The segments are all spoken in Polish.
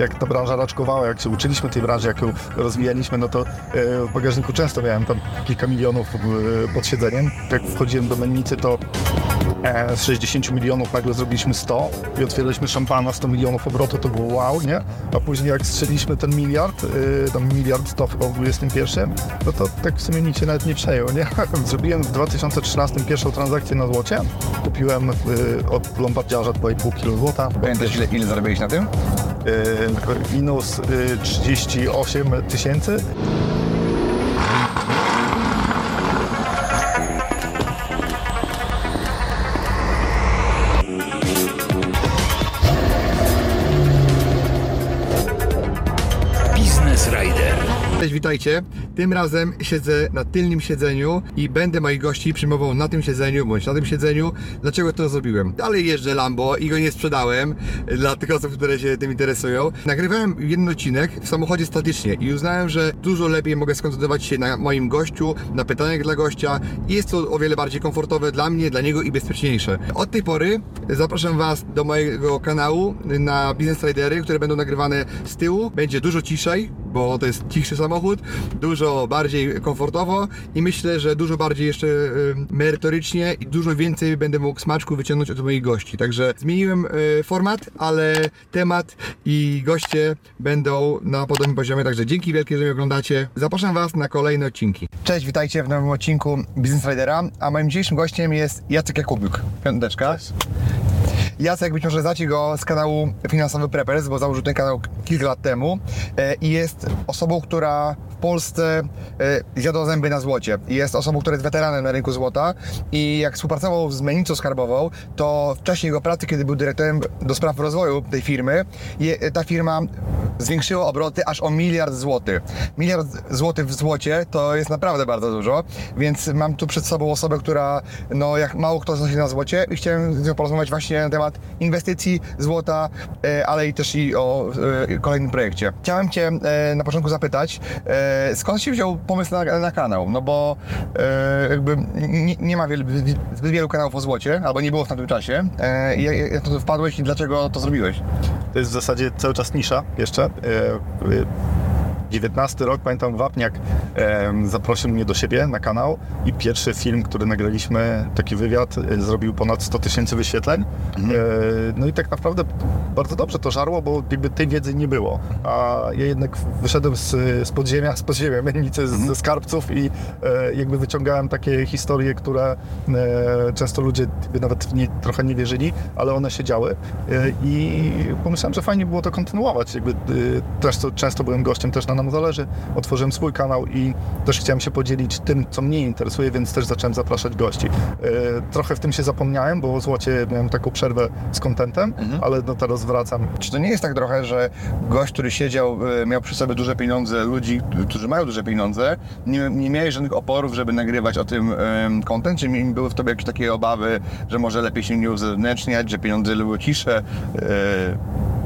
Jak ta branża raczkowała, jak się uczyliśmy tej branży, jak ją rozwijaliśmy, no to e, w bagażniku często miałem tam kilka milionów e, pod siedzeniem. Jak wchodziłem do mennicy, to e, z 60 milionów nagle zrobiliśmy 100 i otwieraliśmy szampana 100 milionów obrotu, to było wow, nie? A później jak strzeliśmy ten miliard, tam miliard 100 w 21, no to tak w sumie nic się nawet nie przejął, nie? Zrobiłem w 2013 pierwszą transakcję na złocie. Kupiłem od lombardziarza 2,5 kg złota. Pamiętasz ile, ile zarobiłeś na tym? Minus 38 tysięcy. Witajcie. Tym razem siedzę na tylnym siedzeniu i będę moich gości przyjmował na tym siedzeniu bądź na tym siedzeniu. Dlaczego to zrobiłem? Dalej jeżdżę Lambo i go nie sprzedałem dla tych osób, które się tym interesują. Nagrywałem jeden odcinek w samochodzie statycznie i uznałem, że dużo lepiej mogę skoncentrować się na moim gościu, na pytaniach dla gościa jest to o wiele bardziej komfortowe dla mnie, dla niego i bezpieczniejsze. Od tej pory zapraszam Was do mojego kanału na Business Ridery, które będą nagrywane z tyłu. Będzie dużo ciszej, bo to jest cichszy samochód, dużo bardziej komfortowo i myślę, że dużo bardziej jeszcze y, merytorycznie i dużo więcej będę mógł smaczku wyciągnąć od moich gości. Także zmieniłem y, format, ale temat i goście będą na podobnym poziomie, także dzięki wielkie, że mnie oglądacie. Zapraszam Was na kolejne odcinki. Cześć, witajcie w nowym odcinku Business Ridera, a moim dzisiejszym gościem jest Jacek Jakubiuk. Piąteczka. Jacek, być może znacie go z kanału Finansowy Preppers, bo założył ten kanał kilka lat temu e, i jest osobą, która w Polsce e, zjadła zęby na złocie. Jest osobą, która jest weteranem na rynku złota i jak współpracował z Mennicą Skarbową, to w czasie jego pracy, kiedy był dyrektorem do spraw rozwoju tej firmy, ta firma zwiększyła obroty aż o miliard złotych. Miliard złotych w złocie to jest naprawdę bardzo dużo, więc mam tu przed sobą osobę, która no jak mało kto zna się na złocie i chciałem z nią porozmawiać właśnie na temat inwestycji, złota, e, ale i też i o e, kolejnym projekcie. Chciałem Cię e, na początku zapytać, skąd się wziął pomysł na, na kanał? No bo jakby nie, nie ma zbyt wielu kanałów o złocie, albo nie było w tamtym czasie. Jak, jak to wpadłeś i dlaczego to zrobiłeś? To jest w zasadzie cały czas nisza jeszcze 19 rok, pamiętam Wapniak e, zaprosił mnie do siebie na kanał i pierwszy film, który nagraliśmy, taki wywiad, e, zrobił ponad 100 tysięcy wyświetleń. Mhm. E, no i tak naprawdę bardzo dobrze to żarło, bo jakby tej wiedzy nie było. A ja jednak wyszedłem z, z podziemia, z podziemia miennicy, mhm. ze skarbców i e, jakby wyciągałem takie historie, które e, często ludzie nawet nie, trochę nie wierzyli, ale one się działy. E, I pomyślałem, że fajnie było to kontynuować. Jakby, też to, często byłem gościem też na nam zależy. Otworzyłem swój kanał i też chciałem się podzielić tym, co mnie interesuje, więc też zacząłem zapraszać gości. E, trochę w tym się zapomniałem, bo Złocie miałem taką przerwę z kontentem, mhm. ale no teraz wracam. Czy to nie jest tak trochę, że gość, który siedział, e, miał przy sobie duże pieniądze, ludzi, którzy mają duże pieniądze, nie, nie mieli żadnych oporów, żeby nagrywać o tym kontent? Czy były w tobie jakieś takie obawy, że może lepiej się nie uzewnętrzniać, że pieniądze były cisze? E, E,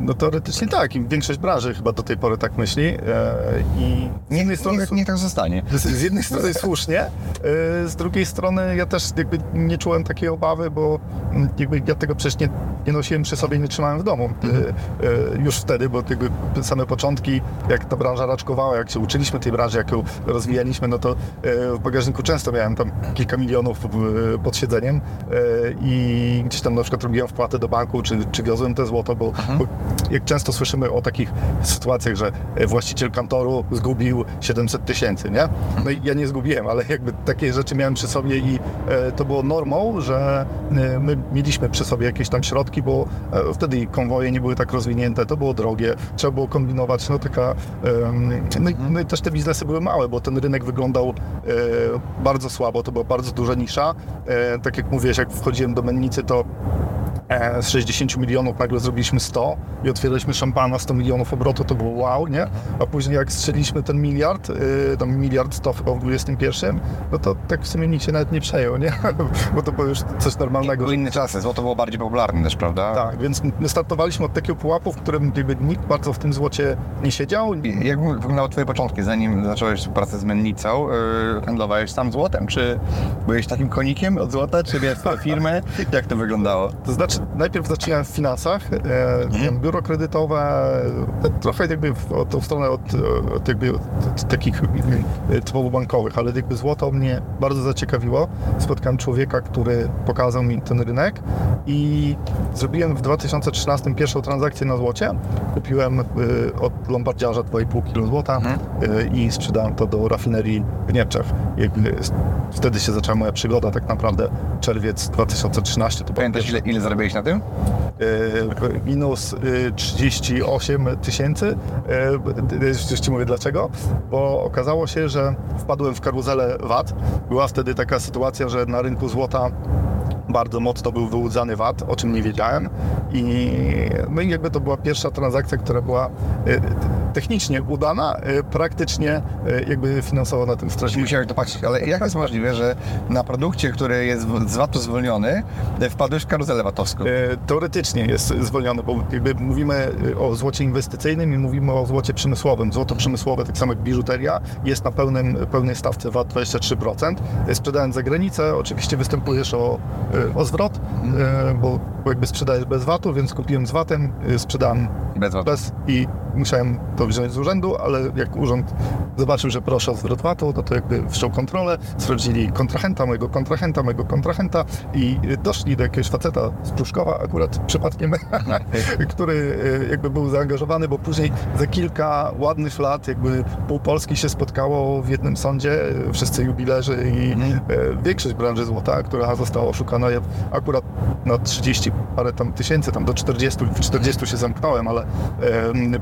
no teoretycznie tak i większość branży chyba do tej pory tak myśli. E, I z jednej strony... Niech, niech tak zostanie. Z jednej strony słusznie, e, z drugiej strony ja też jakby nie czułem takiej obawy, bo jakby ja tego przecież nie, nie nosiłem przy sobie, nie trzymałem w domu. Mhm. Już wtedy, bo jakby same początki, jak ta branża raczkowała, jak się uczyliśmy tej branży, jak ją rozwijaliśmy, no to w bagażniku często miałem tam kilka milionów pod siedzeniem i gdzieś tam na przykład robiłem wpłatę do banku, czy, czy wiozłem te złoto, bo, bo jak często słyszymy o takich sytuacjach, że właściciel kantoru zgubił 700 tysięcy, nie? No i ja nie zgubiłem, ale jakby takie rzeczy miałem przy sobie i e, to było normą, że e, my mieliśmy przy sobie jakieś tam środki, bo e, wtedy konwoje nie były tak rozwinięte, to było drogie, trzeba było kombinować, no taka... No i, no i też te biznesy były małe, bo ten rynek wyglądał bardzo słabo, to była bardzo duża nisza. Tak jak mówisz, jak wchodziłem do mennicy, to e, z 60 milionów nagle zrobiliśmy 100 i otwieraliśmy szampana 100 milionów obrotu, to było wow, nie? A później jak strzeliśmy ten miliard, y, tam miliard 100 chyba w 21, no to tak w sumie nikt się nawet nie przejął, nie? Bo to było już coś normalnego. Były inne czasy, złoto było bardziej popularne też, prawda? Tak, więc my startowaliśmy od takiego pułapu, w którym nikt bardzo w tym złocie nie siedział. I Jak wyglądały Twoje początki, zanim zacząłeś współpracę z Mennicą? Yy, handlowałeś sam złotem, czy byłeś takim konikiem od złota, czy miałeś firmę? Jak to wyglądało? To znaczy, najpierw zaczynałem w finansach, e, miałem biuro kredytowe, e, trochę jakby w o tą stronę od, od jakby od takich e, typowo bankowych, ale jakby złoto mnie bardzo zaciekawiło. Spotkałem człowieka, który pokazał mi ten rynek i zrobiłem w 2013 pierwszą transakcję na złocie. Kupiłem e, od lombardziarza 2,5 kg złota e, i sprzedałem to do rafinerii w Niemczech. Jakby wtedy się zaczęła moja przygoda tak naprawdę. Czerwiec 2013 to Pamiętasz, ile, ile zarobiłeś na tym? e, minus e, 38 tysięcy. E, Już Ci mówię dlaczego. Bo okazało się, że wpadłem w karuzelę VAT. Była wtedy taka sytuacja, że na rynku złota bardzo mocno był wyłudzany VAT, o czym nie wiedziałem. I, no i jakby to była pierwsza transakcja, która była e, technicznie udana, e, praktycznie e, jakby finansowo na tym Czy straciłem. musiałeś dopłacić? Ale jak jest możliwe, że na produkcie, który jest z VAT-u zwolniony, e, wpadłeś w karuzelę VAT-owską? Teoretycznie jest zwolniony, bo jakby mówimy o złocie inwestycyjnym i mówimy o złocie przemysłowym. Złoto przemysłowe, tak samo jak biżuteria, jest na pełnym, pełnej stawce VAT 23%. E, Sprzedając za granicę, oczywiście występujesz o, o zwrot, e, bo jakby sprzedajesz bez VAT-u, więc kupiłem z VAT-em, sprzedałem Bez VAT-u. bez i musiałem to wziąć z urzędu, ale jak urząd zobaczył, że proszę o zwrot VAT-u, no to jakby wszczął kontrolę, sprawdzili kontrahenta, mojego kontrahenta, mojego kontrahenta i doszli do jakiegoś faceta z Pruszkowa akurat przypadkiem, który e, jakby był zaangażowany, bo później za kilka ładnych lat jakby pół Polski się spotkało w jednym sądzie, e, wszyscy jubilerzy i e, większość branży złota, która została oszukana, akurat na 30 parę tam tysięcy, tam do 40, w 40 się zamknąłem, ale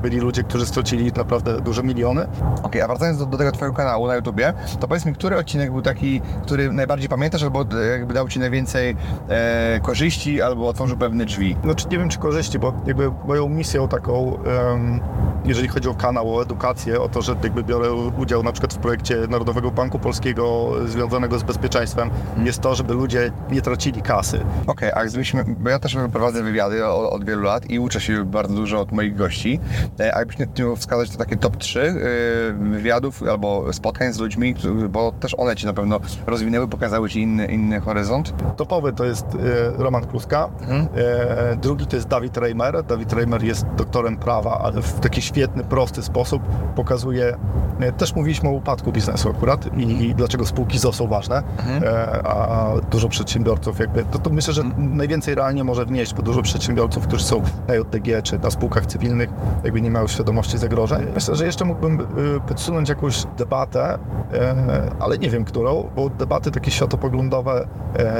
byli ludzie, którzy stracili naprawdę duże miliony. Okej, a wracając do, do tego Twojego kanału na YouTubie, to powiedz mi, który odcinek był taki, który najbardziej pamiętasz, albo jakby dał Ci najwięcej e, korzyści, albo otworzył pewne drzwi? Znaczy nie wiem czy korzyści, bo jakby moją misją taką, em, jeżeli chodzi o kanał, o edukację, o to, że jakby biorę udział na przykład w projekcie Narodowego Banku Polskiego związanego z bezpieczeństwem, jest to, żeby ludzie nie tracili kasy. Okej, a gdybyśmy, bo ja też prowadzę wywiady od, od wielu lat i uczę się bardzo dużo od moich gości, e, a jakbyś miał wskazać to takie top 3 e, wywiadów albo spotkań z ludźmi, bo też one Ci na pewno rozwinęły, pokazały Ci inny, inny horyzont. Topowy to jest e, Roman Kluska, e, drugi to jest Dawid Reimer. Dawid Reimer jest doktorem prawa, ale w taki świetny, prosty sposób. Pokazuje, e, też mówiliśmy o upadku biznesu akurat i, i dlaczego spółki ZO są ważne, e, a dużo przedsiębiorców jakby, to, to myślę, że najwięcej realnie może wnieść, bo dużo przedsiębiorców, którzy są na JTG czy na spółkach cywilnych, jakby nie mają świadomości zagrożeń. Myślę, że jeszcze mógłbym e, podsunąć jakąś debatę, ale nie wiem którą, bo debaty takie światopoglądowe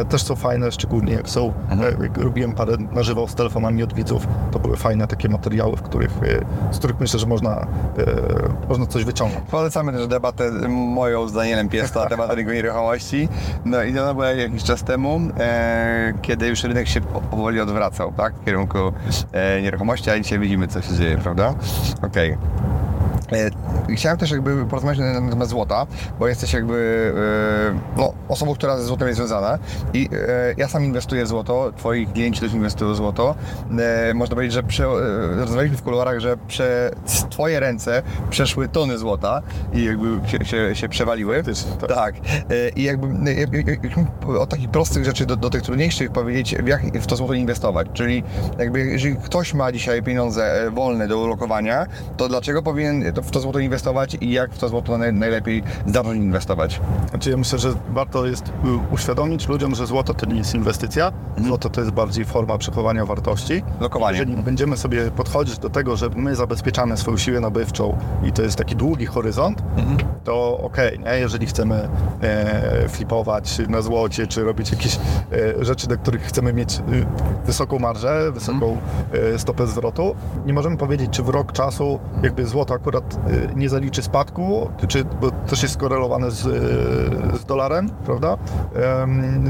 też są fajne, szczególnie jak są, jak robiłem parę na żywo z telefonami od widzów, to były fajne takie materiały, w których, z których myślę, że można, e, można coś wyciągnąć. Polecamy też debatę moją z Danielem Piesta temat rynku nieruchomości. No i ona była jakiś czas temu, e, kiedy już rynek się po- powoli odwracał, tak? W kierunku e, nieruchomości, a dzisiaj widzimy, co się dzieje, prawda? Okej. E, Chciałem też jakby porozmawiać na na temat złota, bo jesteś jakby e, no, osobą, która ze złotem jest związana i e, ja sam inwestuję w złoto, twoi klienci też inwestują w złoto. E, Można powiedzieć, że prze, e, rozmawialiśmy w kuluarach, że przez twoje ręce przeszły tony złota i jakby się, się, się przewaliły. Tak. Tak. E, I jakby e, jak- jak- jak- od takich prostych rzeczy do, do tych trudniejszych powiedzieć, w jak w to złoto inwestować. Czyli jakby jeżeli ktoś ma dzisiaj pieniądze e, wolne do ulokowania, to dlaczego powinien w to złoto inwestować i jak w to złoto naj, najlepiej zacząć inwestować? Znaczy ja myślę, że warto jest y, uświadomić ludziom, że złoto to nie jest inwestycja, złoto to jest bardziej forma przechowania wartości. Lokowanie. Jeżeli będziemy sobie podchodzić do tego, że my zabezpieczamy swoją siłę nabywczą i to jest taki długi horyzont, to okej, nie? jeżeli chcemy e, flipować na złocie, czy robić jakieś e, rzeczy, do których chcemy mieć e, wysoką marżę, wysoką e, stopę zwrotu, nie możemy powiedzieć, czy w rok czasu jakby złoto akurat e, nie zaliczy spadku, czy, bo też jest skorelowane z, e, z dolarem, prawda?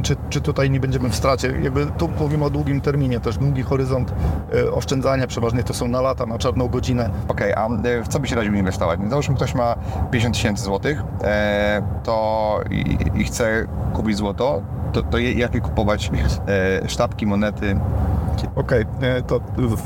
Czy, czy tutaj nie będziemy w stracie? Jakby tu mówimy o długim terminie, też długi horyzont e, oszczędzania, przeważnie to są na lata, na czarną godzinę. Okej, a e, w co by się radził inwestować? Załóżmy, ktoś ma 50 tysięcy złotych, e, to i, i chce kupić złoto, to, to jakie kupować sztabki, monety? Okej, e, to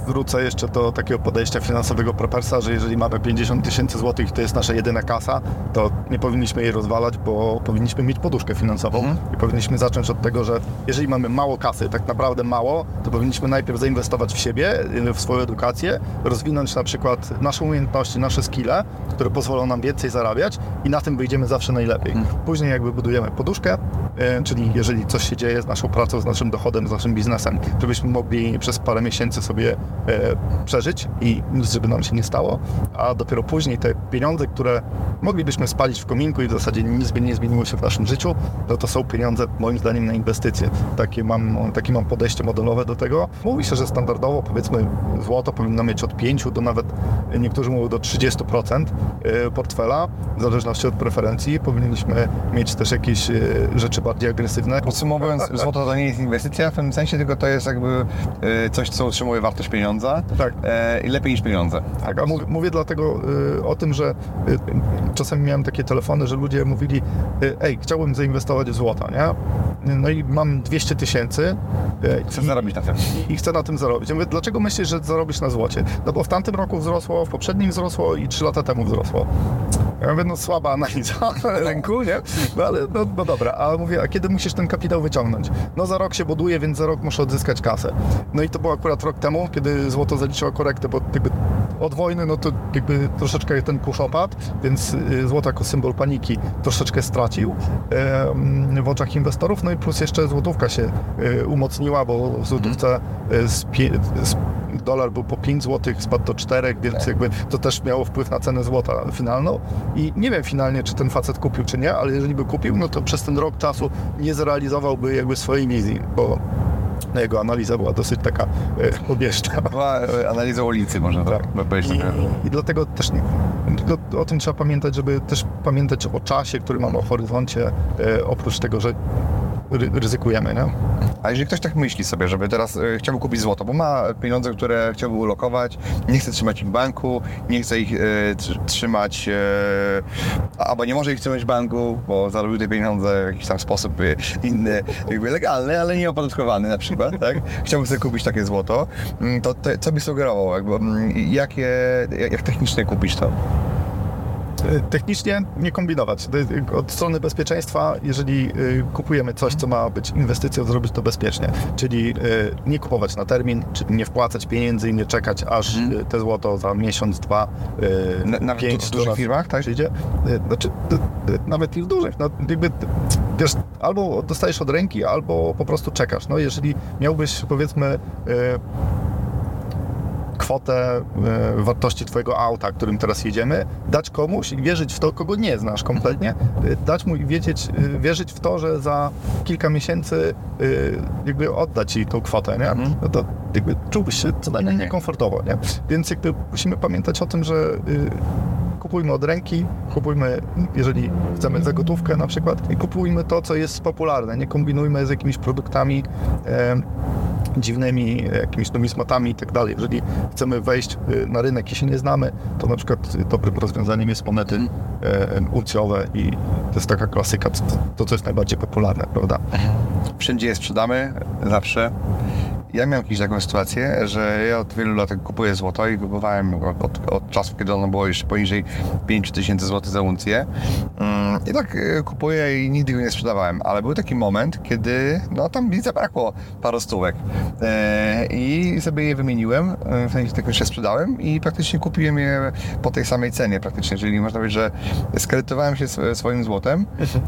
wrócę jeszcze do takiego podejścia finansowego prepersa, że jeżeli mamy 50 tysięcy złotych i to jest nasza jedyna kasa, to nie powinniśmy jej rozwalać, bo powinniśmy mieć poduszkę finansową i powinniśmy zacząć od tego, że jeżeli mamy mało kasy, tak naprawdę mało, to powinniśmy najpierw zainwestować w siebie, y, w swoją edukację, rozwinąć na przykład nasze umiejętności, nasze skille, które pozwolą nam więcej zarabiać i na tym wyjdziemy zawsze najlepiej. Później jakby budujemy poduszkę, e, czyli jeżeli coś się dzieje z naszą pracą, z naszym dochodem, z naszym biznesem, żebyśmy mogli przez parę miesięcy sobie e, przeżyć i żeby nam się nie stało, a dopiero później te pieniądze, które moglibyśmy spalić w kominku i w zasadzie nic by nie zmieniło się w naszym życiu, no to są pieniądze moim zdaniem na inwestycje. Takie mam, takie mam podejście modelowe do tego. Mówi się, że standardowo powiedzmy złoto powinno mieć od 5 do nawet niektórzy mówią do 30% e, portfela, w zależności od preferencji. Powinniśmy mieć też jakieś e, rzeczy bardziej agresywne. Podsumowując, złoto to nie jest inwestycja w tym sensie, tylko to jest jakby coś, co utrzymuje wartość pieniądza Tak. e, i lepiej niż pieniądze. Tak, a mówię, dlatego y, o tym, że y, czasami miałem takie telefony, że ludzie mówili, y, ej, chciałbym zainwestować w złoto, nie? No i mam 200 tysięcy y, Chcę zarobić na tym. i chcę na tym zarobić. Ja mówię, dlaczego myślisz, że zarobisz na złocie? No bo w tamtym roku wzrosło, w poprzednim wzrosło i 3 lata temu wzrosło. Ja mówię, no słaba analiza rynku, nie? No ale, no, no dobra, a mówię, a kiedy musisz ten kapitał wyciągnąć? No za rok się buduje, więc za rok muszę odzyskać kasę. No i to było akurat rok temu, kiedy złoto zaliczyło korektę, bo jakby od wojny, no to jakby troszeczkę ten kurz opadł, więc y, złoto jako symbol paniki troszeczkę stracił w oczach inwestorów, no i plus jeszcze złotówka się y, umocniła, bo w złotówce y, z z dolar był po 5 zł, spadł do 4, więc jakby to też miało wpływ na cenę złota finalną. I nie wiem finalnie, czy ten facet kupił, czy nie, ale jeżeli by kupił, no to przez ten rok czasu nie zrealizowałby jakby swojej misji, bo jego analiza była dosyć taka e. Była e, analiza ulicy, można tak powiedzieć. I, I dlatego też o tym trzeba pamiętać, żeby też pamiętać o czasie, który mamy, o horyzoncie, e, oprócz tego, że ryzykujemy, nie? A jeżeli ktoś tak myśli sobie, żeby teraz e, chciałby kupić złoto, bo ma pieniądze, które chciałby ulokować, nie chce trzymać ich w banku, nie chce ich tr- trzymać, e, albo nie może ich trzymać w banku, bo zarobił te pieniądze w jakiś tam sposób inny, jakby legalny, ale nie opodatkowany na przykład, tak? Chciałby sobie kupić takie złoto, mm, to co by sugerował? Jakby, mm, jakie, jak, jak technicznie kupić to? E, Technicznie nie kombinować. Y, Od strony bezpieczeństwa, jeżeli y, kupujemy coś, co ma być inwestycją, zrobić to bezpiecznie. Czyli nie kupować na termin, czyli nie wpłacać pieniędzy i nie czekać, aż y, te złoto za miesiąc, dwa, Na- nawet pięć w dużych firmach, tak? Przyjdzie. Znaczy, nawet i w dużych. No, jakby, wiesz, albo dostajesz od ręki, albo po prostu czekasz. No, jeżeli miałbyś, powiedzmy, kwotę e, wartości Twojego auta, którym teraz jedziemy, dać komuś i wierzyć w to, kogo nie znasz kompletnie, e, dać mu i wiedzieć, e, wierzyć w to, że za kilka miesięcy e, jakby oddać Ci tą kwotę, nie? No to jakby czułbyś się co najmniej niekomfortowo, nie? Więc jakby musimy pamiętać o tym, że kupujmy od ręki, kupujmy, jeżeli chcemy za gotówkę na przykład, i kupujmy to, co jest popularne, nie kombinujmy z jakimiś produktami e, dziwnymi jakimiś numizmatami i tak dalej. Jeżeli chcemy wejść y, na rynek i się nie znamy, to na przykład dobrym rozwiązaniem jest monety e, i to jest taka klasyka, to, to co jest najbardziej popularne, prawda? Wszędzie je sprzedamy, zawsze. Ja miałem jakąś taką sytuację, że ja od wielu lat kupuję złoto i kupowałem od, od, od czasu, kiedy ono było już poniżej 5 tysięcy złotych za uncję. Mm, I tak e, kupuję i nigdy go nie sprzedawałem, ale był taki moment, kiedy no tam mi zabrakło paru stówek e, i sobie je wymieniłem, e, w sensie tylko jeszcze sprzedałem i praktycznie kupiłem je po tej samej cenie praktycznie, czyli można powiedzieć, że skredytowałem się sw- swoim złotem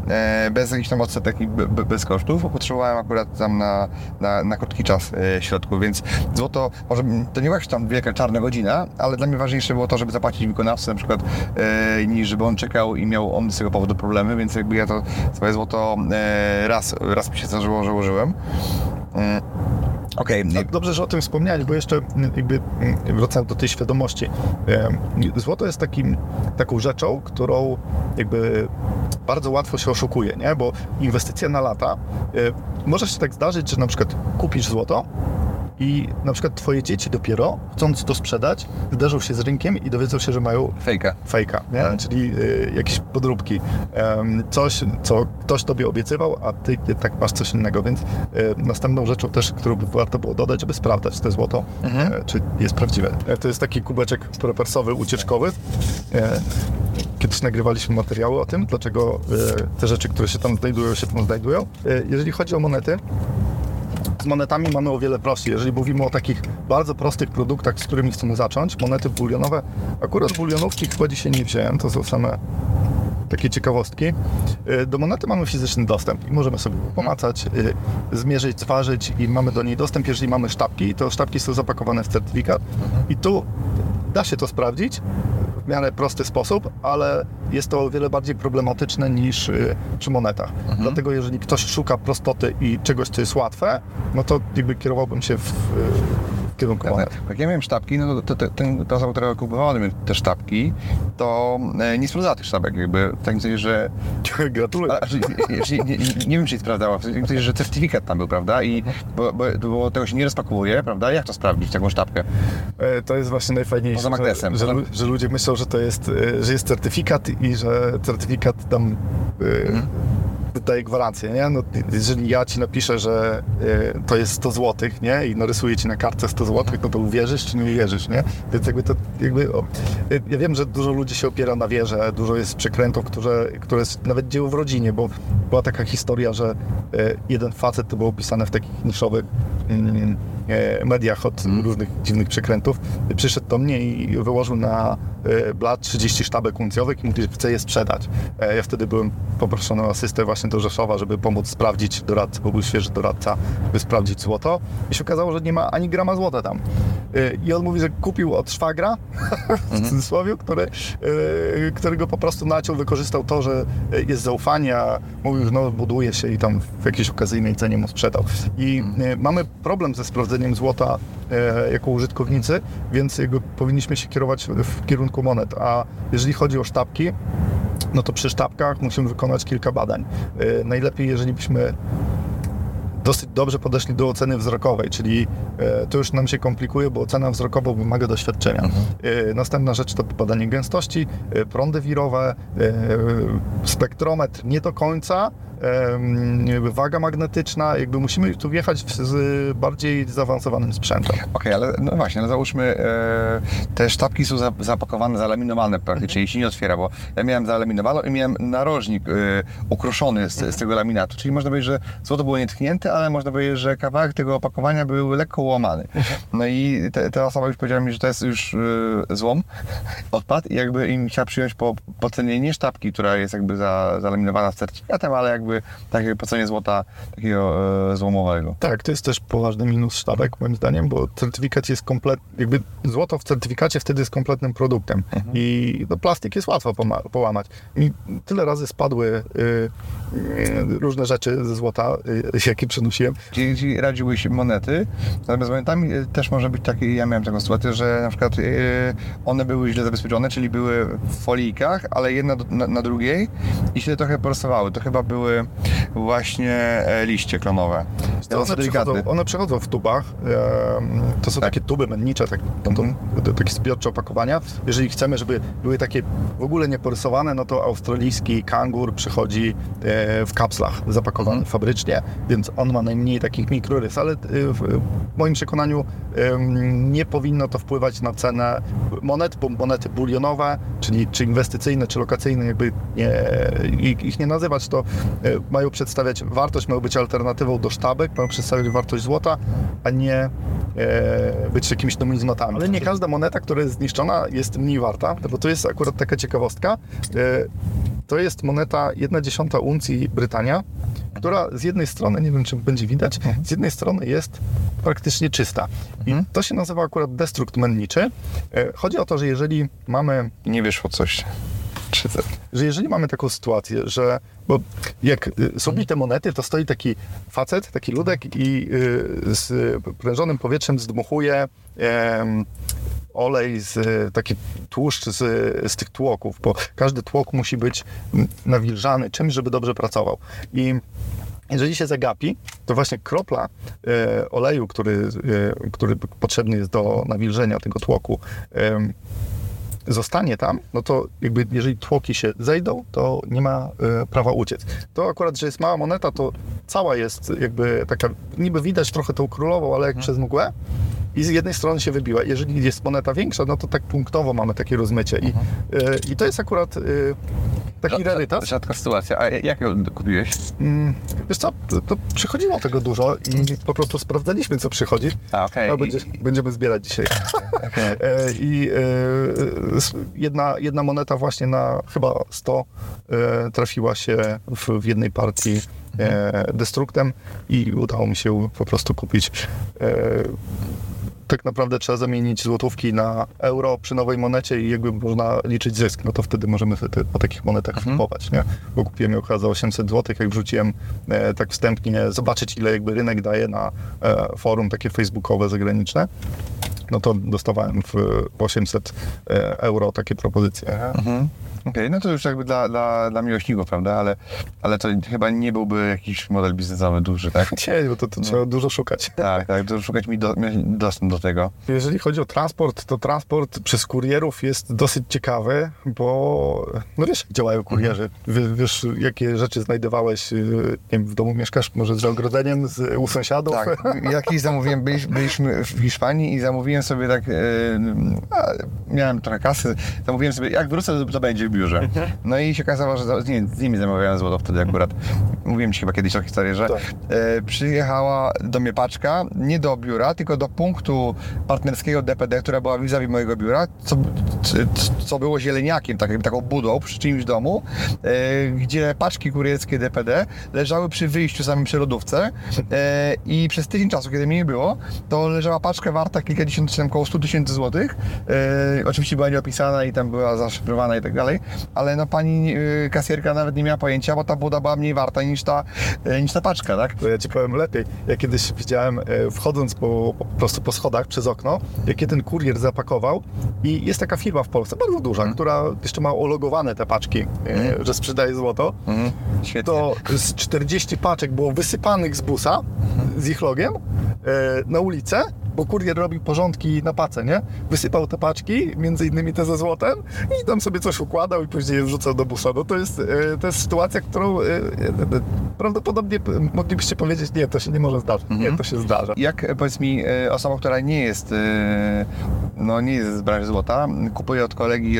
e, bez jakichś tam odsetek i be, be, bez kosztów, bo potrzebowałem akurat tam na, na, na krótki czas środków, więc złoto, może to nie była tam wielka czarna godzina, ale dla mnie ważniejsze było to, żeby zapłacić wykonawcy na przykład, e, niż żeby on czekał i miał on z tego powodu problemy, więc jakby ja to swoje złoto e, raz, raz mi się zdarzyło, że użyłem. Mm. Okej, Tak, dobrze, że o tym wspomniałeś, bo jeszcze mm, jakby mm, wracając do tej świadomości. Złoto jest takim, taką rzeczą, którą jakby bardzo łatwo się oszukuje, nie? Bo inwestycja na lata, może się tak zdarzyć, że na przykład kupisz złoto i na przykład twoje dzieci dopiero, chcąc to sprzedać, zderzą się z rynkiem i dowiedzą się, że mają fejka. fejka, nie? czyli y, jakieś podróbki. Em, coś, co ktoś tobie obiecywał, a ty jednak masz coś innego, więc y, następną rzeczą też, którą by warto było dodać, żeby sprawdzać te złoto, e, czy jest prawdziwe. E, to jest taki kubeczek prepersowy, ucieczkowy. E, Kiedyś nagrywaliśmy materiały o tym, dlaczego te rzeczy, które się tam znajdują, się tam znajdują. Jeżeli chodzi o monety, z monetami mamy o wiele prościej. Jeżeli mówimy o takich bardzo prostych produktach, z którymi chcemy zacząć, monety bulionowe, akurat bulionówki chyba dzisiaj nie wziąłem, to są same takie ciekawostki. Y, Do monety mamy fizyczny dostęp i możemy sobie pomacać, y, zmierzyć, zważyć i mamy do niej dostęp, jeżeli mamy sztabki, to sztabki są zapakowane w certyfikat i tu da się to sprawdzić w miarę prosty sposób, ale jest to o wiele bardziej problematyczne niż y, przy monetach. Dlatego jeżeli ktoś szuka prostoty i czegoś, co jest łatwe, no to jakby kierowałbym się w, monet. Jak ja miałem sztabki, no to, to, ten, ta osoba, która kupowała te sztabki, to e, nie sprawdzała tych sztabek, jakby w takim sensie, że Gratuluję. Nie, nie, wiem, czy jej sprawdzała, w sensie, że certyfikat tam był, prawda? I bo, bo, bo tego się nie rozpakowuje, prawda? Jak to sprawdzić, taką sztabkę? E, To jest właśnie najfajniejsze, że, że, że ludzie myślą, że to jest, e, że jest certyfikat i że certyfikat tam e, daje gwarancję, nie? No, jeżeli ja ci napiszę, że e, to jest 100 zł, nie? I narysuję ci na kartce 100 zł, no to uwierzysz czy nie uwierzysz, nie? Więc jakby to, jakby, o, e, ja wiem, że dużo ludzi się opiera na wierze, dużo jest przekrętów, które, które jest nawet dzieło w rodzinie, bo była taka historia, że e, jeden facet, to było opisane w takich niszowych e, mediach od różnych dziwnych przekrętów, przyszedł do mnie i wyłożył na blat 30 sztabek uncjowych i mówi, że chce je sprzedać. E, Ja wtedy byłem poproszony o asystę właśnie do Rzeszowa, żeby pomóc sprawdzić doradcę, bo był świeży doradca, by sprawdzić złoto. I się okazało, że nie ma ani grama złota tam. E, I on mówi, że kupił od szwagra, w cudzysłowie, który, e, którego po prostu naciął, wykorzystał to, że jest zaufanie, a mówił, że no buduje się i tam w jakiejś okazyjnej cenie mu sprzedał. I e, mamy problem ze sprawdzeniem złota jako użytkownicy, więc jakby powinniśmy się kierować w kierunku monet. A jeżeli chodzi o sztabki, no to przy sztabkach musimy wykonać kilka badań. E, Najlepiej, jeżeli byśmy dosyć dobrze podeszli do oceny wzrokowej, czyli e, to już nam się komplikuje, bo ocena wzrokowa wymaga doświadczenia. E, następna rzecz to badanie gęstości, prądy wirowe, spektrometr nie do końca, waga magnetyczna, jakby musimy tu wjechać z bardziej zaawansowanym sprzętem. Okej, ale no właśnie, no załóżmy, e, te sztabki są za, zapakowane, zalaminowane praktycznie się nie otwiera, bo ja miałem zalaminowaną i miałem narożnik e, ukruszony z, z tego laminatu, czyli można powiedzieć, że złoto było nietknięte, ale można powiedzieć, że kawałek tego opakowania był lekko łamany. No i ta osoba już powiedziała mi, że to jest już e, złom, odpad i jakby im chciała przyjąć po, po cenie nie sztabki, która jest jakby za, zalaminowana z certyfikatem, ale jakby takie po cenie złota takiego e, złomowego. Tak, to jest też poważny minus sztabek moim zdaniem, bo certyfikat jest komplet, jakby złoto w certyfikacie wtedy jest kompletnym produktem i no, plastik jest łatwo połamać. I tyle razy spadły y, y, różne rzeczy ze złota, y, jakie przenosiłem. Czyli, czyli radziłbyś monety, natomiast z monetami e, też może być takie, ja miałem taką sytuację, że na przykład e, one były źle zabezpieczone, czyli były w folijkach, ale jedna do, na, na drugiej i się trochę porosowały. To chyba były właśnie e, liście klonowe. To one, przychodzą, one przychodzą w tubach. To są takie tuby mennicze, tak, to, to, takie zbiorcze opakowania. Jeżeli chcemy, żeby były takie w ogóle nieporysowane, no to australijski kangur przychodzi e, w kapslach zapakowany fabrycznie, więc on ma najmniej takich mikrorys, ale e, w moim przekonaniu nie powinno to wpływać na cenę monet, bo monety bulionowe, czyli czy inwestycyjne, czy lokacyjne, jakby nie, ich nie nazywać, to mają przedstawiać wartość, mają być alternatywą do sztabek, mają przedstawiać wartość złota, a nie e, być jakimiś numizmatami. Ale nie każda moneta, która jest zniszczona, jest mniej warta, bo to jest akurat taka ciekawostka. E, to jest moneta 1 dziesiąta uncji Brytania, która z jednej strony, nie wiem czy będzie widać, z jednej strony jest praktycznie czysta. I to się nazywa akurat destrukt menniczy. E, Chodzi o to, że jeżeli mamy nie wyszło coś. 300. że jeżeli mamy taką sytuację, że bo jak y, są bite monety, to stoi taki facet, taki ludek i y, z prężonym powietrzem zdmuchuje em, olej, z, taki tłuszcz z, z tych tłoków, bo każdy tłok musi być nawilżany czymś, żeby dobrze pracował. I jeżeli się zagapi, to właśnie kropla e, oleju, który, e, który potrzebny jest do nawilżenia tego tłoku, em, zostanie tam, no to jakby jeżeli tłoki się zejdą, to nie ma e, prawa uciec. To akurat, że jest mała moneta, to cała jest jakby taka, niby widać trochę tą królową, ale jak przez mgłę i z jednej strony się wybiła. Jeżeli jest moneta większa, no to tak punktowo mamy takie rozmycie i, e, i to jest akurat e, taki rarytas. Rzadka sytuacja. A jak ją kupiłeś? Mm, Wiesz co, to, to przychodziło tego dużo i po prostu sprawdzaliśmy, co przychodzi. A, okej. No, będzie, będziemy zbierać dzisiaj. I e, s- jedna, jedna moneta właśnie na chyba 100 e, trafiła się w, w jednej partii e, destruktem i udało mi się po prostu kupić tak naprawdę trzeba zamienić złotówki na euro przy nowej monecie i jakby można liczyć zysk, no to wtedy możemy te, po takich monetach kupować, nie? Bo kupiłem ją chyba za 800 zł, jak wrzuciłem e, tak wstępnie zobaczyć, ile jakby rynek daje na e, forum takie facebookowe zagraniczne, no to dostawałem w 800 e, euro takie propozycje. Mhm. Okej, no to już jakby dla, dla, dla miłośników, prawda? Ale, ale to chyba nie byłby jakiś model biznesowy duży, tak? Nie, bo to, to trzeba dużo szukać. Tak, tak, to szukać mi do, dostęp do tego. Jeżeli chodzi o transport, to transport przez kurierów jest dosyć ciekawy, bo no wiesz, jak działają kurierzy. Wie, wiesz, jakie rzeczy znajdowałeś, yy, nie wiem, w domu mieszkasz, może z ogrodzeniem, z, u sąsiadów? Tak, jakiś zamówiłem, byliś, byliśmy w Hiszpanii i zamówiłem sobie tak, e, a, miałem trochę kasy, zamówiłem sobie, jak wrócę, to będzie biurze. No i się okazało, że z, nie, z nimi zamawiałem złoto wtedy akurat. Mówiłem ci chyba kiedyś o historii, że Tak. e, przyjechała do mnie paczka, nie do biura, tylko do punktu partnerskiego DPD, która była vis-a-vis mojego biura, co, co, było zieleniakiem, tak, taką budą przy czyimś domu, e, gdzie paczki kurierskie DPD leżały przy wyjściu samym przy lodówce e, i przez tydzień czasu, kiedy mnie nie było, to leżała paczka warta kilkadziesiąt, czy tam około 100 tysięcy złotych. E, oczywiście była nieopisana i tam była zaszyfrowana i tak dalej, ale no pani e, kasjerka nawet nie miała pojęcia, bo ta buda była mniej warta niż ta, e, niż ta paczka, tak? To ja ci powiem lepiej. Ja kiedyś widziałem, e, wchodząc po, po prostu po schodach przez okno, jakie ten kurier zapakował i jest taka firma w Polsce, bardzo duża, która jeszcze ma ologowane te paczki, e, że sprzedaje złoto. Mhm. Świetnie. To z 40 paczek było wysypanych z busa z ich logiem e, na ulicę, bo kurier robił porządki na pace, nie? Wysypał te paczki, między innymi te ze złotem i tam sobie coś układał i później je wrzucał do busa. No to jest, e, to jest sytuacja, którą e, e, prawdopodobnie moglibyście powiedzieć, nie, to się nie może zdarzyć. Nie, to się zdarza. Jak powiedz mi, osoba, która nie jest, no nie jest z branży złota, kupuje od kolegi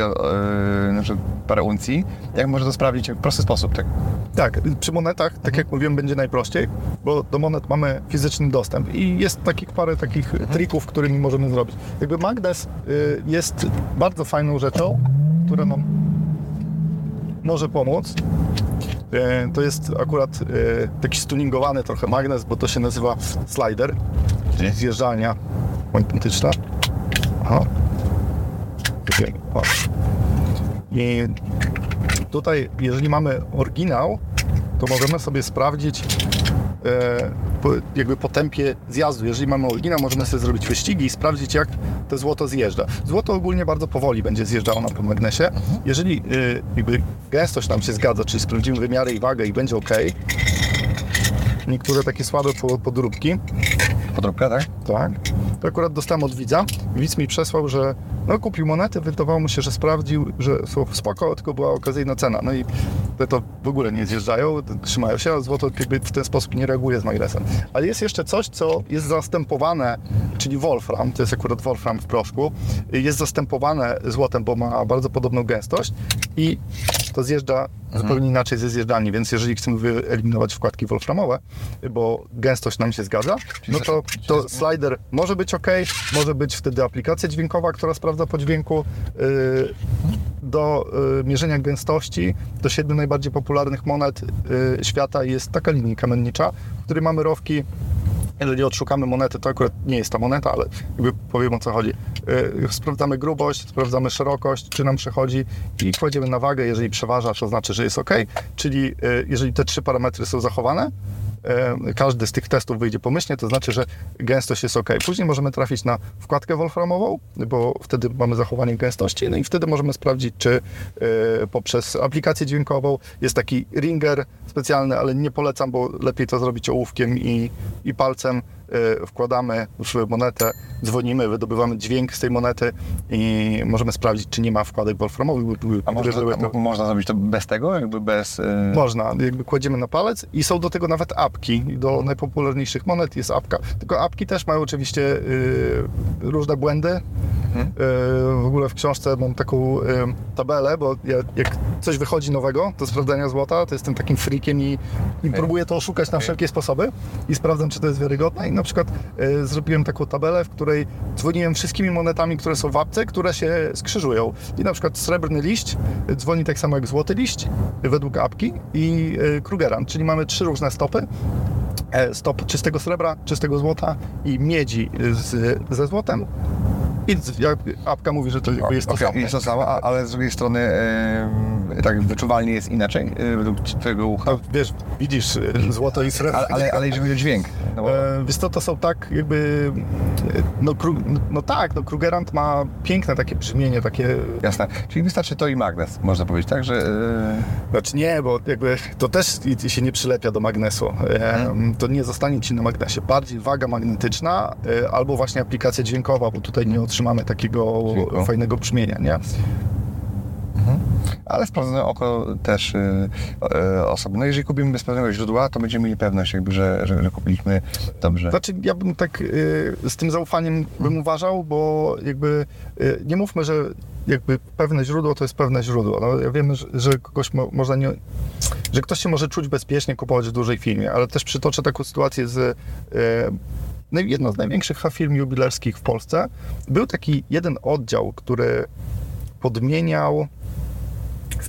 na przykład parę uncji, jak może to sprawdzić w prosty sposób, tak? Tak, przy monetach, tak jak mówiłem, będzie najprościej, bo do monet mamy fizyczny dostęp i jest takich parę takich trików, którymi możemy zrobić. Jakby magnes y, jest bardzo fajną rzeczą, która nam może pomóc. Y, To jest akurat y, taki stuningowany trochę magnes, bo to się nazywa slider, czyli zjeżdżalnia magnetyczna. Aha. I tutaj, jeżeli mamy oryginał, to możemy sobie sprawdzić jakby po tempie zjazdu. Jeżeli mamy oryginał, możemy sobie zrobić wyścigi i sprawdzić, jak to złoto zjeżdża. Złoto ogólnie bardzo powoli będzie zjeżdżało na tym magnesie. Jeżeli e, jakby gęstość nam się zgadza, czyli sprawdzimy wymiary i wagę i będzie ok, niektóre takie słabe po- podróbki, Podróbka, tak? tak. To akurat dostałem od widza. Widz mi przesłał, że no, kupił monety, wydawało mu się, że sprawdził, że są spoko, tylko była okazyjna cena. No i te to w ogóle nie zjeżdżają, trzymają się, a złoto jakby w ten sposób nie reaguje z magnesem. Ale jest jeszcze coś, co jest zastępowane, czyli wolfram, to jest akurat wolfram w proszku, jest zastępowane złotem, bo ma bardzo podobną gęstość i to zjeżdża zupełnie inaczej ze zjeżdżalni, więc jeżeli chcemy wyeliminować wkładki wolframowe, bo gęstość nam się zgadza, no to, to slider może być ok, może być wtedy aplikacja dźwiękowa, która sprawdza po dźwięku. Yy, do y, mierzenia gęstości, do siedmiu najbardziej popularnych monet y, świata jest taka linijka mennicza, w której mamy rowki jeżeli odszukamy monetę, to akurat nie jest ta moneta, ale jakby powiem o co chodzi. Yy, Sprawdzamy grubość, sprawdzamy szerokość, czy nam przechodzi i kładziemy na wagę, jeżeli przeważa, to znaczy, że jest ok, czyli yy, jeżeli te trzy parametry są zachowane, każdy z tych testów wyjdzie pomyślnie, to znaczy, że gęstość jest ok. Później możemy trafić na wkładkę wolframową, bo wtedy mamy zachowanie gęstości, no i wtedy możemy sprawdzić, czy yy, poprzez aplikację dźwiękową jest taki ringer specjalny, ale nie polecam, bo lepiej to zrobić ołówkiem i, i palcem. Yy, Wkładamy w monetę, dzwonimy, wydobywamy dźwięk z tej monety i możemy sprawdzić, czy nie ma wkładek wolframowych. A można, Były to- a można zrobić to bez tego? Jakby bez... y, można, jakby kładziemy na palec i są do tego nawet apki. Do najpopularniejszych monet jest apka. Tylko apki też mają oczywiście y, różne błędy. Y, w ogóle w książce mam taką y, tabelę, bo ja, jak coś wychodzi nowego do sprawdzania złota, to jestem takim freakiem i, i próbuję to oszukać na wszelkie sposoby i sprawdzam, czy to jest wiarygodne. I na przykład y, zrobiłem taką tabelę, w której dzwoniłem wszystkimi monetami, które są w apce, które się skrzyżują. I na przykład srebrny liść y, dzwoni tak samo jak złoty liść według apki i y, Krugerrand, czyli mamy trzy różne stopy. E, Stop czystego srebra, czystego złota i miedzi z, ze złotem. I apka mówi, że to jest to Okej, samo. jest to samo, ale z drugiej strony tak wyczuwalnie jest inaczej y, według twojego ucha. No, wiesz, widzisz y, złoto i srebro. Ale, ale, ale jeżeli chodzi o dźwięk, no bo, E, Wiesz co, to są tak jakby, e, no, Kru, no tak, no Krugerrand ma piękne takie brzmienie, takie, jasne. Czyli wystarczy to i magnes, można powiedzieć, tak, że... znaczy nie, bo jakby to też się nie przylepia do magnesu, e, to nie zostanie Ci na magnesie, bardziej waga magnetyczna e, albo właśnie aplikacja dźwiękowa, bo tutaj nie otrzymamy takiego Dźwięku. fajnego brzmienia, nie? Ale sprawdzone oko też y, y, osoby. No jeżeli kupimy bez pewnego źródła, to będziemy mieli pewność, jakby, że, że, że kupiliśmy dobrze. Znaczy, ja bym tak y, z tym zaufaniem bym uważał, bo jakby y, nie mówmy, że jakby pewne źródło to jest pewne źródło. No, ja wiem, że, że kogoś mo, można nie, że ktoś się może czuć bezpiecznie kupować w dużej firmie, ale też przytoczę taką sytuację z y, naj- jedno z największych firm jubilerskich w Polsce. Był taki jeden oddział, który podmieniał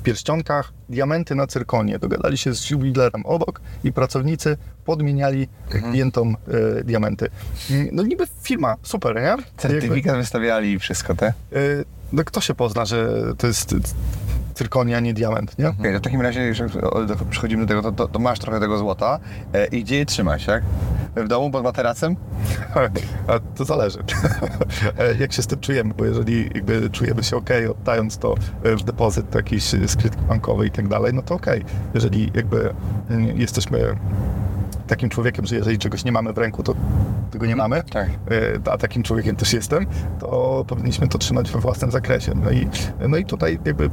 pierścionkach diamenty na cyrkonie. Dogadali się z jubilerem obok i pracownicy podmieniali klientom e, diamenty. No niby firma, super, nie? Jakby, Certyfikat wystawiali i wszystko te. e, no kto się pozna, że to jest cyrkonia, nie diament, nie? Okej, to w takim razie, jeżeli przechodzimy do tego, to, to, to masz trochę tego złota e, i gdzie je trzymać, tak? W domu pod materacem? A to zależy, E, jak się z tym czujemy, bo jeżeli jakby czujemy się ok, oddając to e, w depozyt jakiś skrytki bankowej i tak dalej, no to ok. Jeżeli jakby mm, jesteśmy takim człowiekiem, że jeżeli czegoś nie mamy w ręku, to tego nie mamy, Tak. e, a takim człowiekiem też jestem, to powinniśmy to trzymać we własnym zakresie. No i, no i tutaj jakby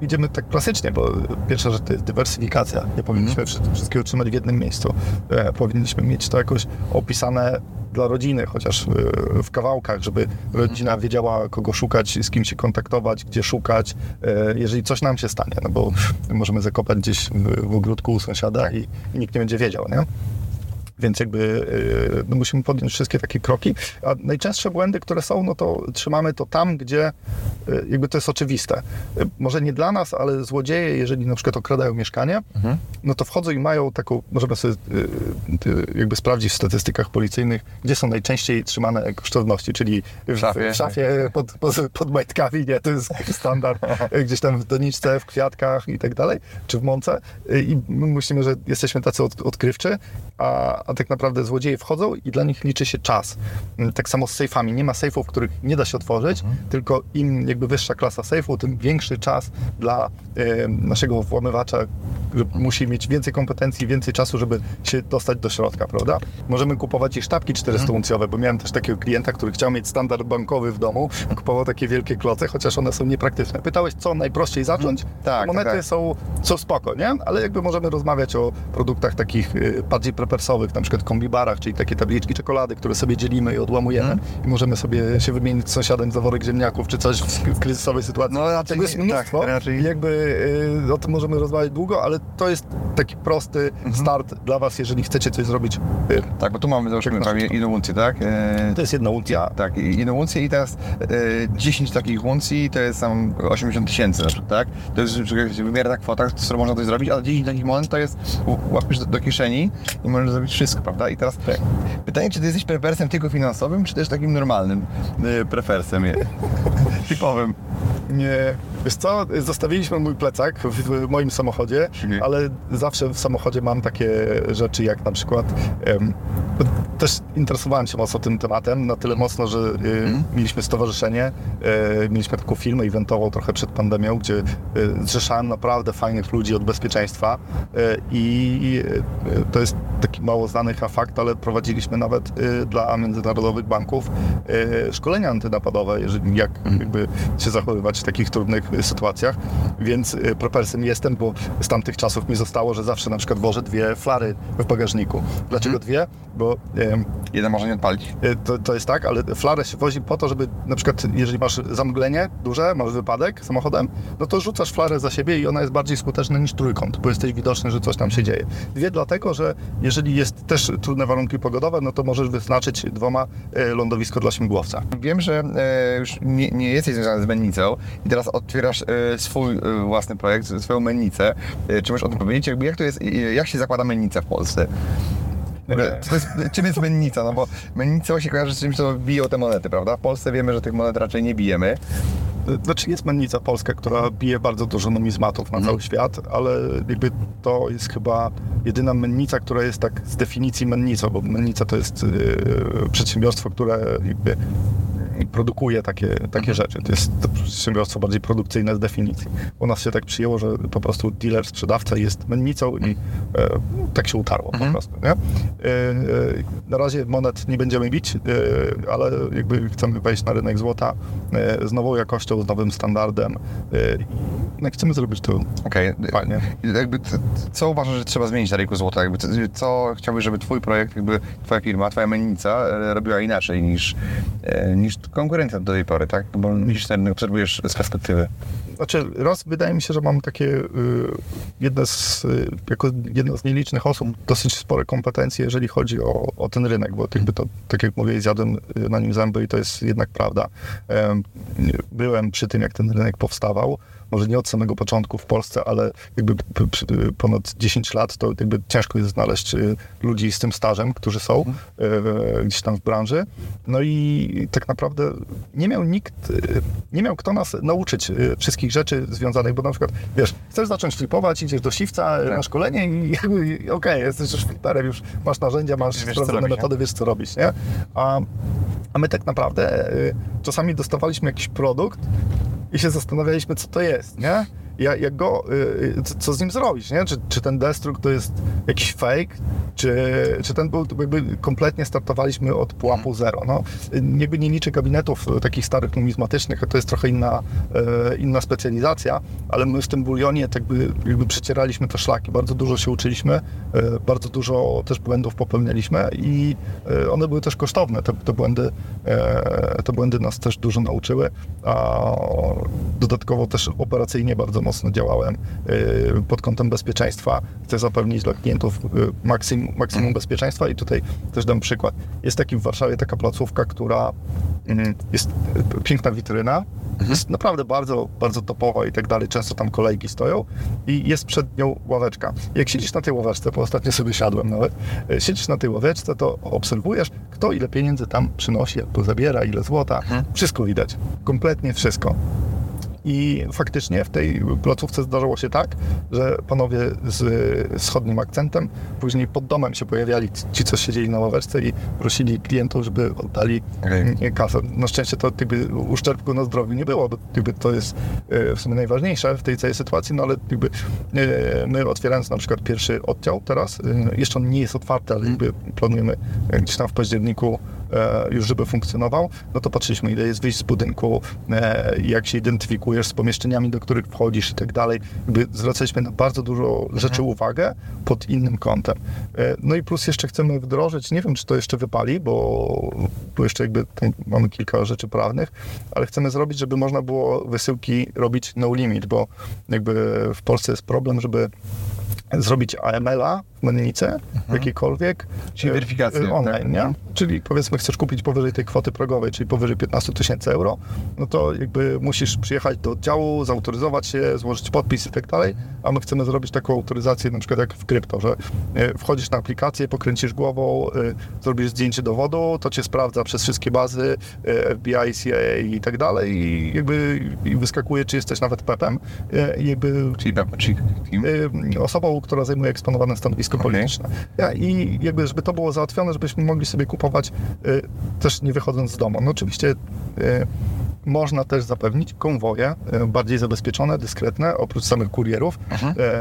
idziemy tak klasycznie, bo pierwsza rzecz to jest dywersyfikacja. Nie powinniśmy wszy- wszystkiego trzymać w jednym miejscu. E, Powinniśmy mieć to jakoś opisane dla rodziny, chociaż e, w kawałkach, żeby rodzina Mhm. wiedziała, kogo szukać, z kim się kontaktować, gdzie szukać, jeżeli coś nam się stanie, no bo możemy zakopać gdzieś w, ogródku u sąsiada i, i nikt nie będzie wiedział, nie? Więc jakby y, no musimy podjąć wszystkie takie kroki. A najczęstsze błędy, które są, no to trzymamy to tam, gdzie y, jakby to jest oczywiste. Y, Może nie dla nas, ale złodzieje, jeżeli na przykład okradają mieszkanie, no to wchodzą i mają taką, możemy sobie jakby sprawdzić w statystykach policyjnych, gdzie są najczęściej trzymane kosztowności, czyli w szafie. w szafie pod, pod, pod majtkami, nie, to jest standard, gdzieś tam w doniczce, w kwiatkach i tak dalej, czy w mące i my myślimy, że jesteśmy tacy od, odkrywczy, a, a tak naprawdę złodzieje wchodzą i dla nich liczy się czas. Mm, Tak samo z sejfami. Nie ma sejfów, których nie da się otworzyć, tylko im jakby wyższa klasa sejfu, tym większy czas dla e, naszego włamywacza, że musi mieć więcej kompetencji, więcej czasu, żeby się dostać do środka, prawda? Możemy kupować i sztabki 400-uncjowe, bo miałem też takiego klienta, który chciał mieć standard bankowy w domu, kupował takie wielkie kloce, chociaż one są niepraktyczne. Pytałeś, co najprościej zacząć? Tak, Monety tak. są, są spoko, nie? Ale jakby możemy rozmawiać o produktach takich y, bardziej prepersowych, na przykład kombibarach, czyli takie tabliczki czekolady, które sobie dzielimy i odłamujemy Mhm. i możemy sobie się wymienić z sąsiadem za worek ziemniaków, czy coś w, kryzysowej sytuacji. No, raczej jest nie- mnóstwo tak, raczej- jakby y, o tym możemy rozmawiać długo, ale to jest taki prosty start dla Was, jeżeli chcecie coś zrobić. y, Tak, bo tu mamy załóżmy prawie jedną uncję, tak? E, To jest jedna uncja. Tak, jedną uncję i teraz e, 10 takich uncji to jest tam 80 tysięcy na przykład, tak? To jest wymierna kwota, z którą można coś zrobić, ale 10 takich monet to jest łapiesz do, do kieszeni i możesz zrobić wszystko, prawda? I teraz pytanie, czy ty jesteś prefersem tylko finansowym, czy też takim normalnym e, prefersem, typowym? Nie, wiesz co, zostawiliśmy mój plecak w, moim samochodzie, Mhm. ale zawsze w samochodzie mam takie rzeczy jak na przykład też interesowałem się mocno tym tematem, na tyle mocno, że y, mieliśmy stowarzyszenie, e, mieliśmy taką firmę eventową trochę przed pandemią, gdzie e, zrzeszałem naprawdę fajnych ludzi od bezpieczeństwa e, i to jest taki mało znany fakt, ale prowadziliśmy nawet dla międzynarodowych banków szkolenia antynapadowe, jeżeli jak jakby się zachowywać w takich trudnych sytuacjach, więc e, propersem jestem, bo z tamtych czasów mi zostało, że zawsze na przykład wożę dwie flary w bagażniku. Dlaczego dwie? Bo Jeden może nie odpalić. E, To, to jest tak, ale flarę się wozi po to, żeby na przykład, jeżeli masz zamglenie duże, masz wypadek samochodem, no to rzucasz flarę za siebie i ona jest bardziej skuteczna niż trójkąt, bo jesteś widoczny, że coś tam się dzieje. Dwie dlatego, że jeżeli jest też trudne warunki pogodowe, no to możesz wyznaczyć dwoma e, lądowisko dla śmigłowca. Wiem, że e, już nie, nie jesteś związany z mennicą i teraz otwierasz e, swój e, własny projekt, swoją mennicę. E, czy możesz o tym powiedzieć? Jakby jak to jest, jak się zakłada mennica w Polsce? To jest, czym jest mennica? No bo mennica się kojarzy z czymś, co biją te monety, prawda? W Polsce wiemy, że tych monet raczej nie bijemy. Znaczy jest mennica polska, która bije bardzo dużo numizmatów na cały świat, ale jakby to jest chyba jedyna mennica, która jest tak z definicji mennicą, bo mennica to jest yy, przedsiębiorstwo, które jakby produkuje takie, takie rzeczy. To jest to przedsiębiorstwo bardziej produkcyjne z definicji. U nas się tak przyjęło, że po prostu dealer, sprzedawca jest mennicą i e, tak się utarło po prostu. Nie? E, e, na razie monet nie będziemy bić, e, ale jakby chcemy wejść na rynek złota e, z nową jakością, z nowym standardem. E, no chcemy zrobić to Okej. fajnie. Jakby, co uważasz, że trzeba zmienić na rynku złota? Jakby, co, chciałbyś, żeby twój projekt, jakby twoja firma, twoja mennica robiła inaczej niż, niż konkurencja do tej pory, tak? No Bo niż ten obserwujesz z perspektywy. Znaczy, raz wydaje mi się, że mam takie y, z, y, jako jedna z nielicznych osób dosyć spore kompetencje, jeżeli chodzi o, o ten rynek, bo jakby to, tak jak mówię, zjadłem y, na nim zęby i to jest jednak prawda. Em, byłem przy tym, jak ten rynek powstawał. Może nie od samego początku w Polsce, ale jakby ponad 10 lat, to jakby ciężko jest znaleźć y, ludzi z tym stażem, którzy są y, gdzieś tam w branży. No i tak naprawdę nie miał nikt, y, nie miał kto nas nauczyć wszystkich rzeczy związanych, bo na przykład, wiesz, chcesz zacząć flipować, idziesz do siwca na szkolenie i okej, jesteś już flipperem, już masz narzędzia, masz Wiesz, sprawdzone metody, wiesz co robić, nie? A, a my tak naprawdę czasami dostawaliśmy jakiś produkt i się zastanawialiśmy, co to jest, nie? Jak, jak go, y, y, co, z nim zrobić, nie? Czy, czy ten destrukt to jest jakiś fake, czy, czy ten był, jakby kompletnie startowaliśmy od pułapu zero, no. Y, Jakby nie liczę gabinetów y, takich starych numizmatycznych, to jest trochę inna, inna specjalizacja, ale my w tym bulionie tak by, jakby przecieraliśmy te szlaki, bardzo dużo się uczyliśmy, bardzo dużo też błędów popełnialiśmy i one były też kosztowne, te, te błędy, te błędy nas też dużo nauczyły, a dodatkowo też operacyjnie bardzo mocno działałem y, pod kątem bezpieczeństwa. Chcę zapewnić dla klientów y, maksymum, maksimum bezpieczeństwa i tutaj też dam przykład. Jest taki w Warszawie taka placówka, która mm, jest y, piękna witryna, jest naprawdę bardzo, bardzo topowa i tak dalej. Często tam kolejki stoją i jest przed nią ławeczka. Jak siedzisz na tej ławeczce, bo ostatnio sobie siadłem nawet, siedzisz na tej ławeczce, to obserwujesz, kto ile pieniędzy tam przynosi, to zabiera, ile złota. Wszystko widać. Kompletnie wszystko. I faktycznie w tej placówce zdarzyło się tak, że panowie z wschodnim akcentem później pod domem się pojawiali ci, co siedzieli na ławeczce i prosili klientów, żeby oddali Okej. mm, kasę. Na szczęście to jakby uszczerbku na zdrowiu nie było, bo jakby to jest e, w sumie najważniejsze w tej całej sytuacji, no ale jakby e, my otwierając na przykład pierwszy oddział teraz, e, jeszcze on nie jest otwarty, ale jakby planujemy gdzieś tam w październiku już żeby funkcjonował, no to patrzyliśmy ile jest wyjść z budynku, e, jak się identyfikujesz z pomieszczeniami, do których wchodzisz i tak dalej. Jakby zwracaliśmy na bardzo dużo rzeczy uwagę pod innym kątem. E, no i plus jeszcze chcemy wdrożyć, nie wiem czy to jeszcze wypali, bo, bo jeszcze jakby mamy kilka rzeczy prawnych, ale chcemy zrobić, żeby można było wysyłki robić no limit, bo jakby w Polsce jest problem, żeby zrobić AML-a w jakiejkolwiek. Mhm. Czyli e, weryfikację, e, Online, tak? nie? Mhm. Czyli powiedzmy chcesz kupić powyżej tej kwoty progowej, czyli powyżej 15 tysięcy euro, no to jakby musisz przyjechać do oddziału, zautoryzować się, złożyć podpis i tak dalej, a my chcemy zrobić taką autoryzację na przykład jak w krypto, że e, wchodzisz na aplikację, pokręcisz głową, zrobisz zdjęcie dowodu, to cię sprawdza przez wszystkie bazy FBI, CIA i tak dalej i jakby i wyskakuje, czy jesteś nawet PEP-em jakby Czyli, czyli team. Która zajmuje eksponowane stanowisko Okej. polityczne. Ja, I jakby, żeby to było załatwione, żebyśmy mogli sobie kupować y, też nie wychodząc z domu. No oczywiście y, można też zapewnić konwoje y, bardziej zabezpieczone, dyskretne, oprócz samych kurierów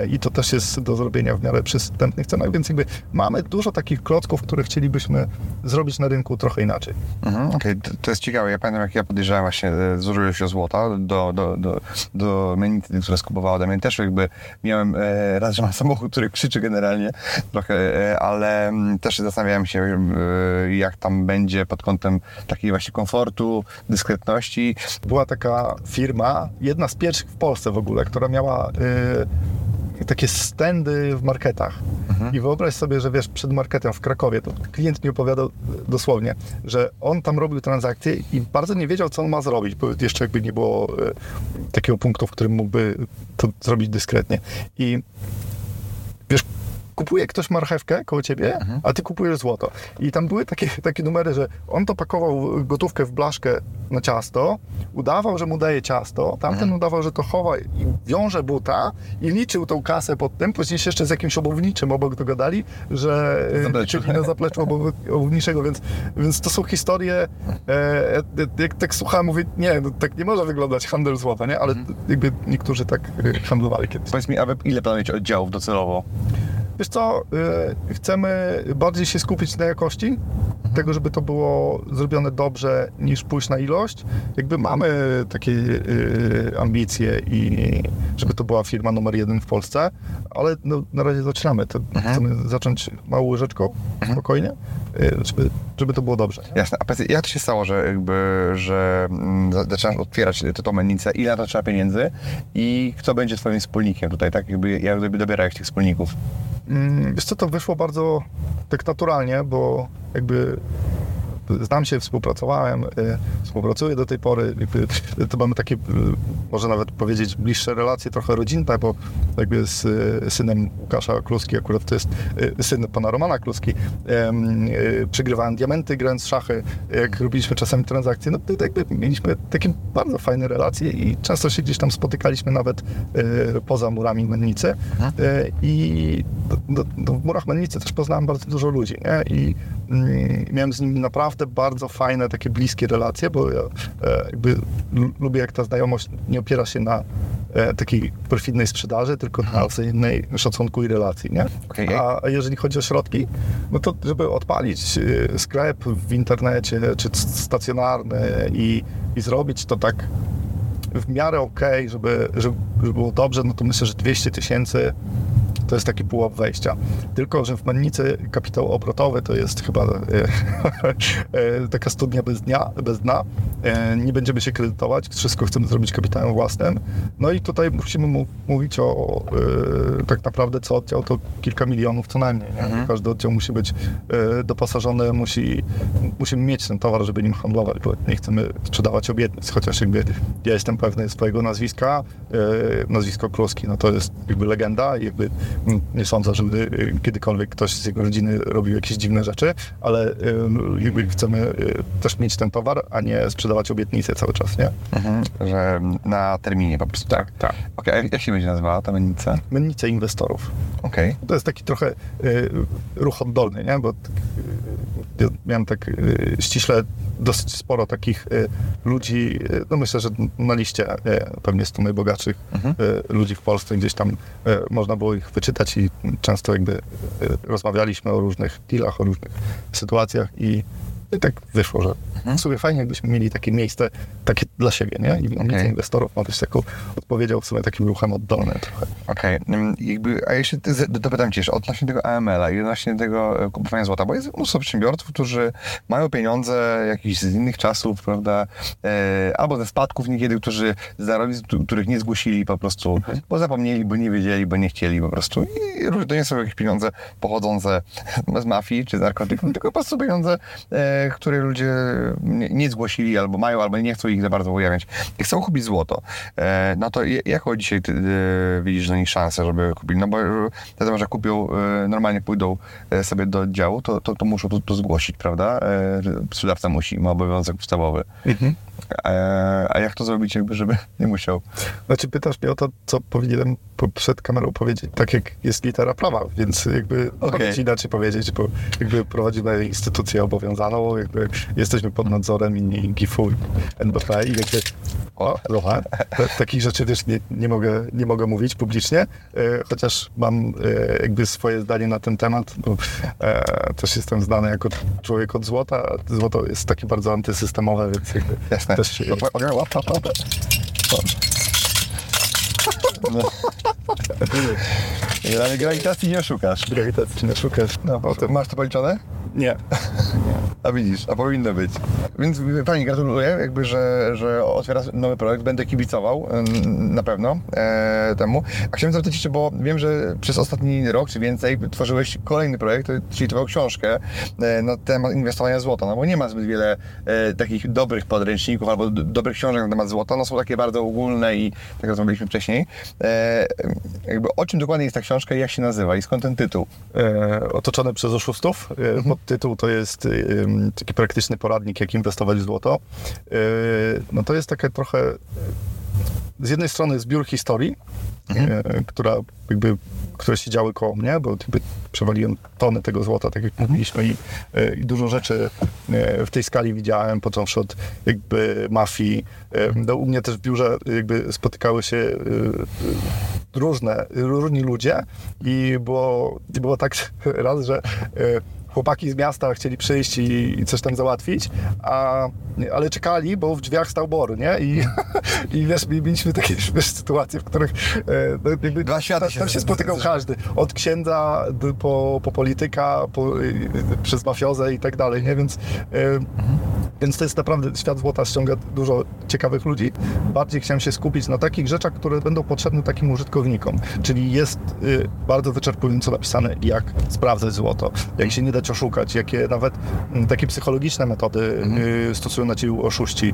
y, i to też jest do zrobienia w miarę przystępnych cenach, więc jakby mamy dużo takich klocków, które chcielibyśmy zrobić na rynku trochę inaczej. Mhm, Okej, to, to jest ciekawe. Ja pamiętam, jak ja podejrzewałem właśnie e, zużyłem się złota do, do, do, do mennicy, która skupowała ode mnie. Też jakby miałem e, raz, że mam samochód, który krzyczy generalnie trochę, e, ale mm, też zastanawiałem się, e, jak tam będzie pod kątem takiej właśnie komfortu, dyskretności. Była taka firma, jedna z pierwszych w Polsce w ogóle, która miała y, takie stędy w marketach. I wyobraź sobie, że wiesz, przed marketem w Krakowie, to klient mi opowiadał dosłownie, że on tam robił transakcje i bardzo nie wiedział, co on ma zrobić, bo jeszcze jakby nie było y, takiego punktu, w którym mógłby to zrobić dyskretnie. I wiesz, kupuje ktoś marchewkę koło ciebie, a ty kupujesz złoto. I tam były takie, takie numery, że on to pakował gotówkę w blaszkę na ciasto, udawał, że mu daje ciasto, tamten udawał, że to chowa i wiąże buta i liczył tą kasę pod tym, później się jeszcze z jakimś obuwniczym obok dogadali, że e, Zapleczu. czyli na zapleczu obu- obuwniczego, więc, więc to są historie, e, e, jak tak słuchałem, mówię, nie, no, tak nie może wyglądać handel złota, nie? Ale jakby niektórzy tak e, handlowali kiedyś. Powiedz mi, a ile planujecie oddziałów docelowo? Wiesz co, y, chcemy bardziej się skupić na jakości, tego, żeby to było zrobione dobrze, niż pójść na ilość. Jakby mamy takie y, ambicje i żeby to była firma numer jeden w Polsce, ale no, na razie zaczynamy. To Chcemy zacząć małą łyżeczką, spokojnie, y, żeby, żeby to było dobrze. Jasne. A powiedz, jak to się stało, że jakby, że mm, za- zaczynasz otwierać tę tą mennicę? Ile na trzeba pieniędzy? I kto będzie twoim wspólnikiem tutaj, tak? Jakby, jak dobierałeś tych wspólników? Mm, Wiesz co, to wyszło bardzo tak naturalnie, bo jakby znam się, współpracowałem, y, współpracuję do tej pory. Jakby, to mamy takie, y, może nawet powiedzieć, bliższe relacje, trochę rodzinne, bo jakby z y, synem Łukasza Kluski, akurat to jest y, syn pana Romana Kluski, em, y, przegrywałem diamenty, grając w szachy, jak robiliśmy czasami transakcje, no to jakby mieliśmy takie bardzo fajne relacje i często się gdzieś tam spotykaliśmy nawet y, poza murami Mennicy. Y, I do, do, do, w murach Mennicy też poznałem bardzo dużo ludzi, nie? I miałem z nimi naprawdę bardzo fajne, takie bliskie relacje, bo ja e, jakby lu- lubię, jak ta znajomość nie opiera się na e, takiej perfidnej sprzedaży, tylko na wzajemnej szacunku i relacji, nie? Okej. A, jeżeli chodzi o środki, no to żeby odpalić e, sklep w internecie, czy stacjonarny i, i zrobić to tak w miarę okej, żeby, żeby, żeby było dobrze, no to myślę, że 200 tysięcy to jest taki pułap wejścia. Tylko, że w mennicy kapitał obrotowy to jest chyba e, e, taka studnia bez dnia, bez dna. E, nie będziemy się kredytować, wszystko chcemy zrobić kapitałem własnym. No i tutaj musimy mu, mówić o tak naprawdę co oddział to kilka milionów co najmniej. Nie? Każdy oddział musi być doposażony, musi, musimy mieć ten towar, żeby nim handlować, bo nie chcemy sprzedawać obietnic, chociaż jakby ja jestem pewny swojego nazwiska, nazwisko Kluski, no to jest jakby legenda i jakby nie sądzę, żeby kiedykolwiek ktoś z jego rodziny robił jakieś dziwne rzeczy, ale jakby chcemy e, też mieć ten towar, a nie sprzedawać obietnice cały czas, nie? Mhm. Że na terminie po prostu, tak? tak. Okej, a jak się będzie nazywała ta mennica? Mennice inwestorów. Okej. To jest taki trochę y, ruch oddolny, nie? Bo y, ja miałem tak y, ściśle dosyć sporo takich y, ludzi, y, no myślę, że na liście pewnie 100 najbogatszych y, ludzi w Polsce, gdzieś tam y, można było ich wyczytać i często jakby y, rozmawialiśmy o różnych dealach, o różnych sytuacjach i I tak wyszło, że w sumie fajnie, jakbyśmy mieli takie miejsce takie dla siebie, nie? I okay. Inwestorów ma być taką odpowiedział w sumie takim ruchem oddolnym trochę. Okej, ym, jakby, a jeszcze dopytam cię jeszcze odnośnie tego AML-a i odnośnie tego e, kupowania złota, bo jest mnóstwo przedsiębiorców, którzy mają pieniądze jakieś z innych czasów, prawda, e, albo ze spadków niekiedy, którzy zarobili, których nie zgłosili po prostu, bo zapomnieli, bo nie wiedzieli, bo nie chcieli po prostu i różne to nie są jakieś pieniądze pochodzące z mafii czy z narkotyków, tylko po prostu pieniądze, e, które ludzie nie, zgłosili albo mają, albo nie chcą ich za bardzo ujawniać i chcą kupić złoto. E, no to jaką dzisiaj ty e, widzisz dla nich szansę, żeby kupili? No bo e, wiadomo, że kupią, normalnie pójdą sobie do działu, to, to, to muszą to, to zgłosić, prawda? Sprzedawca musi, ma obowiązek podstawowy. E, a jak to zrobić, jakby, żeby nie musiał? Znaczy pytasz mnie o to, co powinienem po- przed kamerą powiedzieć, tak jak jest litera prawa, więc jakby okay. inaczej powiedzieć, bo jakby prowadzimy instytucję obowiązaną, jakby jesteśmy pod nadzorem i GIF-u, NBP i jakby o, aloha, takich rzeczy też nie, nie, mogę, nie mogę mówić publicznie, e, chociaż mam e, jakby swoje zdanie na ten temat, bo e, też jestem znany jako człowiek od złota, złoto jest takie bardzo antysystemowe, więc jakby Jasne. też No. Ale grawitacji nie oszukasz. grawitacji nie szukasz. No, to masz to policzone? Nie. A widzisz, a powinno być. Więc Pani gratuluję, jakby, że, że otwiera nowy projekt, będę kibicował na pewno e, temu. A chciałem zapytać jeszcze, bo wiem, że przez ostatni rok czy więcej tworzyłeś kolejny projekt, czyli Twoją książkę e, na temat inwestowania złota, no bo nie ma zbyt wiele e, takich dobrych podręczników albo dobrych książek na temat złota, no są takie bardzo ogólne i tak jak rozmawialiśmy wcześniej. E, jakby o czym dokładnie jest ta książka i jak się nazywa i skąd ten tytuł? e, otoczony przez oszustów. E, Podtytuł to jest e, taki praktyczny poradnik, jak inwestować w złoto. E, no to jest takie trochę z jednej strony zbiór historii, e, która jakby, które się działy koło mnie, bo jakby przewaliłem tony tego złota, tak jak mówiliśmy i, e, i dużo rzeczy e, w tej skali widziałem, począwszy od jakby mafii. E, No, u mnie też w biurze jakby spotykały się różne, różni ludzie i było, było tak raz, że chłopaki z miasta chcieli przyjść i, i coś tam załatwić, a, ale czekali, bo w drzwiach stał Bor, nie? I, i wiesz, mi- mieliśmy takie wiesz, sytuacje, w których e, no, jakby Dwa światy się tam się spotykał każdy. Od księdza po, po polityka, po, przez mafiozę i tak dalej, nie? Więc, e, więc to jest naprawdę, świat złota ściąga dużo ciekawych ludzi. Bardziej chciałem się skupić na takich rzeczach, które będą potrzebne takim użytkownikom. Czyli jest y, bardzo wyczerpująco napisane, jak sprawdzać złoto, jak się nie oszukać, jakie nawet mm, takie psychologiczne metody y, stosują na ciebie oszuści.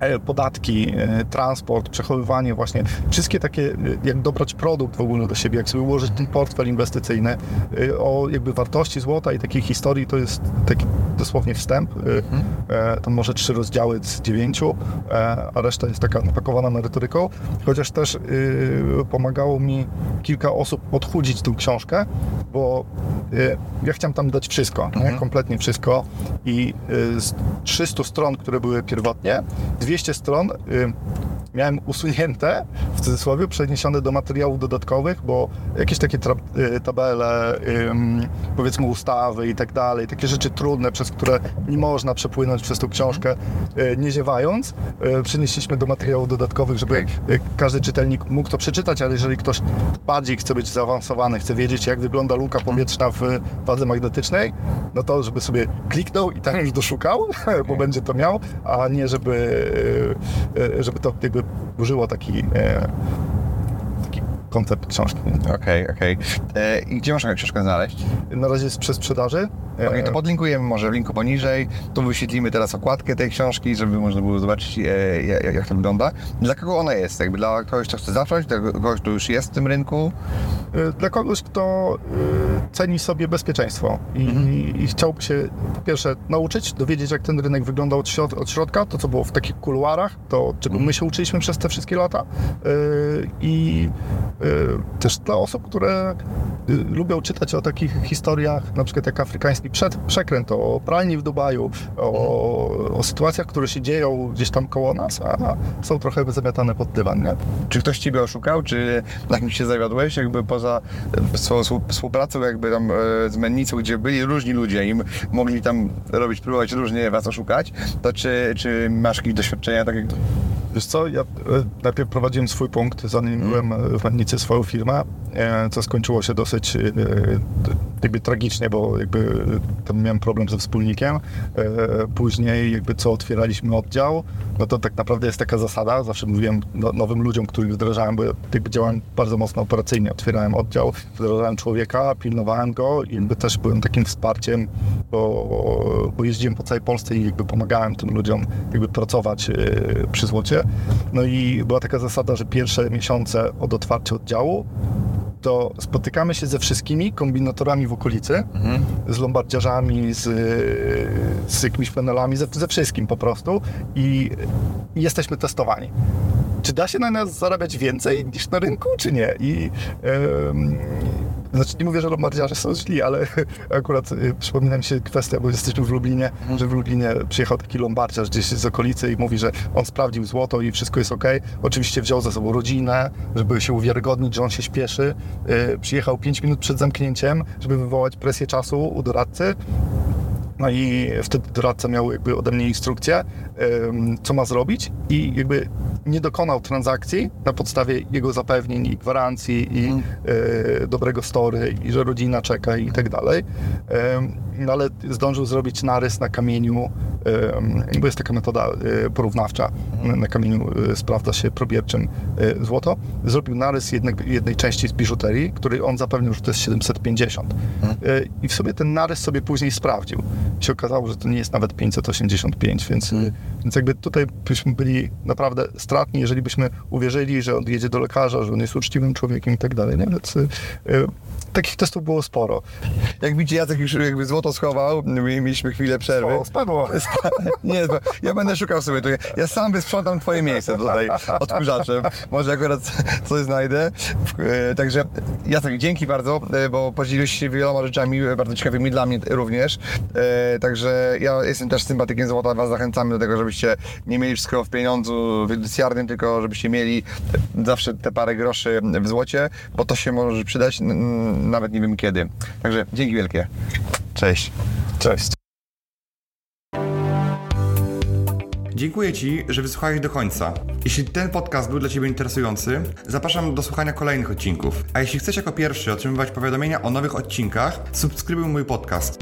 E, podatki, e, transport, przechowywanie właśnie, wszystkie takie, e, jak dobrać produkt w ogóle do siebie, jak sobie ułożyć ten portfel inwestycyjny, o jakby wartości złota i takiej historii to jest taki dosłownie wstęp, e, tam może trzy rozdziały z dziewięciu, a reszta jest taka napakowana merytoryką, chociaż też pomagało mi kilka osób odchudzić tą książkę, bo ja chciałem tam dać wszystko, nie? kompletnie wszystko i z 300 stron, które były pierwotnie, 200 stron y, miałem usunięte, w cudzysłowie, przeniesione do materiałów dodatkowych, bo jakieś takie y, tabele, powiedzmy ustawy i tak dalej, takie rzeczy trudne, przez które nie można przepłynąć przez tą książkę, y, nie ziewając, y, przenieśliśmy do materiałów dodatkowych, żeby każdy czytelnik mógł to przeczytać, ale jeżeli ktoś bardziej chce być zaawansowany, chce wiedzieć, jak wygląda luka powietrzna w wadze magnetycznej, no to żeby sobie kliknął i tam już doszukał, bo będzie to miał, a nie żeby, żeby to jakby użyło taki, e, koncept książki. Okej, okej. E, I gdzie można książkę znaleźć? Na razie jest przez sprzedaży. E, Okej, to podlinkujemy może w linku poniżej. Tu wyświetlimy teraz okładkę tej książki, żeby można było zobaczyć, e, jak, jak to wygląda. Dla kogo ona jest? Jakby dla kogoś, kto chce zacząć, dla kogoś, kto już jest w tym rynku? E, Dla kogoś, kto e, ceni sobie bezpieczeństwo i, i chciałby się po pierwsze nauczyć, dowiedzieć, jak ten rynek wygląda od, środ- od środka, to co było w takich kuluarach, to czego my się uczyliśmy przez te wszystkie lata E, i e, też dla osób, które e, lubią czytać o takich historiach, na przykład jak afrykański przekręt o pralni w Dubaju, o, o sytuacjach, które się dzieją gdzieś tam koło nas, a są trochę zamiatane pod dywan, nie? Czy ktoś Ciebie oszukał, czy na kimś się zawiodłeś, jakby poza e, współpracą jakby tam e, z Mennicą, gdzie byli różni ludzie i mogli tam robić, próbować różnie Was oszukać, to czy, czy masz jakieś doświadczenia, tak jak Wiesz co, ja e, najpierw prowadziłem swój punkt, zanim byłem e, w Mennicy swoją firmę, e, co skończyło się dosyć e, jakby tragicznie, bo jakby e, tam miałem problem ze wspólnikiem. E, Później jakby co otwieraliśmy oddział, no to tak naprawdę jest taka zasada, zawsze mówiłem no, nowym ludziom, których wdrażałem, bo ja jakby działałem bardzo mocno operacyjnie, otwierałem oddział, wdrażałem człowieka, pilnowałem go i jakby też byłem takim wsparciem, bo, bo jeździłem po całej Polsce i jakby pomagałem tym ludziom jakby pracować e, przy złocie. No i była taka zasada, że pierwsze miesiące od otwarcia oddziału to spotykamy się ze wszystkimi kombinatorami w okolicy, z lombardziarzami, z, z jakimiś panelami, ze, ze wszystkim po prostu. I jesteśmy testowani. Czy da się na nas zarabiać więcej niż na rynku, czy nie? I em, znaczy nie mówię, że lombardziarze są źli, ale akurat y, przypomina mi się kwestia, bo jesteśmy w Lublinie, że w Lublinie przyjechał taki lombardziarz gdzieś z okolicy i mówi, że on sprawdził złoto i wszystko jest ok. Oczywiście wziął ze sobą rodzinę, żeby się uwiarygodnić, że on się śpieszy. Y, Przyjechał 5 minut przed zamknięciem, żeby wywołać presję czasu u doradcy. No i wtedy doradca miał jakby ode mnie instrukcję, co ma zrobić i jakby nie dokonał transakcji na podstawie jego zapewnień i gwarancji i e, dobrego story i że rodzina czeka i tak dalej. No ale zdążył zrobić narys na kamieniu, bo jest taka metoda e, porównawcza. Na kamieniu e, sprawdza się probierczym złoto. Zrobił narys jednego, jednej części z biżuterii, której on zapewnił, że to jest 750. E, I w sobie ten narys sobie później sprawdził. Się okazało, że to nie jest nawet 585, więc, e, więc jakby tutaj byśmy byli naprawdę stratni, jeżeli byśmy uwierzyli, że on jedzie do lekarza, że on jest uczciwym człowiekiem i tak dalej. Nie? Więc e, takich testów było sporo. Jak widzicie, Jacek już jakby złoto schował, my mieliśmy chwilę przerwy. O, spadło. Nie, ja będę szukał sobie. Ja sam wysprzątam twoje miejsce tutaj odkurzaczem. Może akurat coś znajdę. E, Także Jacek, dzięki bardzo, e, bo podzieliłeś się wieloma rzeczami bardzo ciekawymi dla mnie również. Także ja jestem też sympatykiem złota, was zachęcamy do tego, żebyście nie mieli wszystkiego w pieniądzu fiducjarnym, tylko żebyście mieli zawsze te parę groszy w złocie, bo to się może przydać n- n- nawet nie wiem kiedy. Także dzięki wielkie. Cześć. Cześć. Dziękuję Ci, że wysłuchałeś do końca. Jeśli ten podcast był dla Ciebie interesujący, zapraszam do słuchania kolejnych odcinków. A jeśli chcesz jako pierwszy otrzymywać powiadomienia o nowych odcinkach, subskrybuj mój podcast.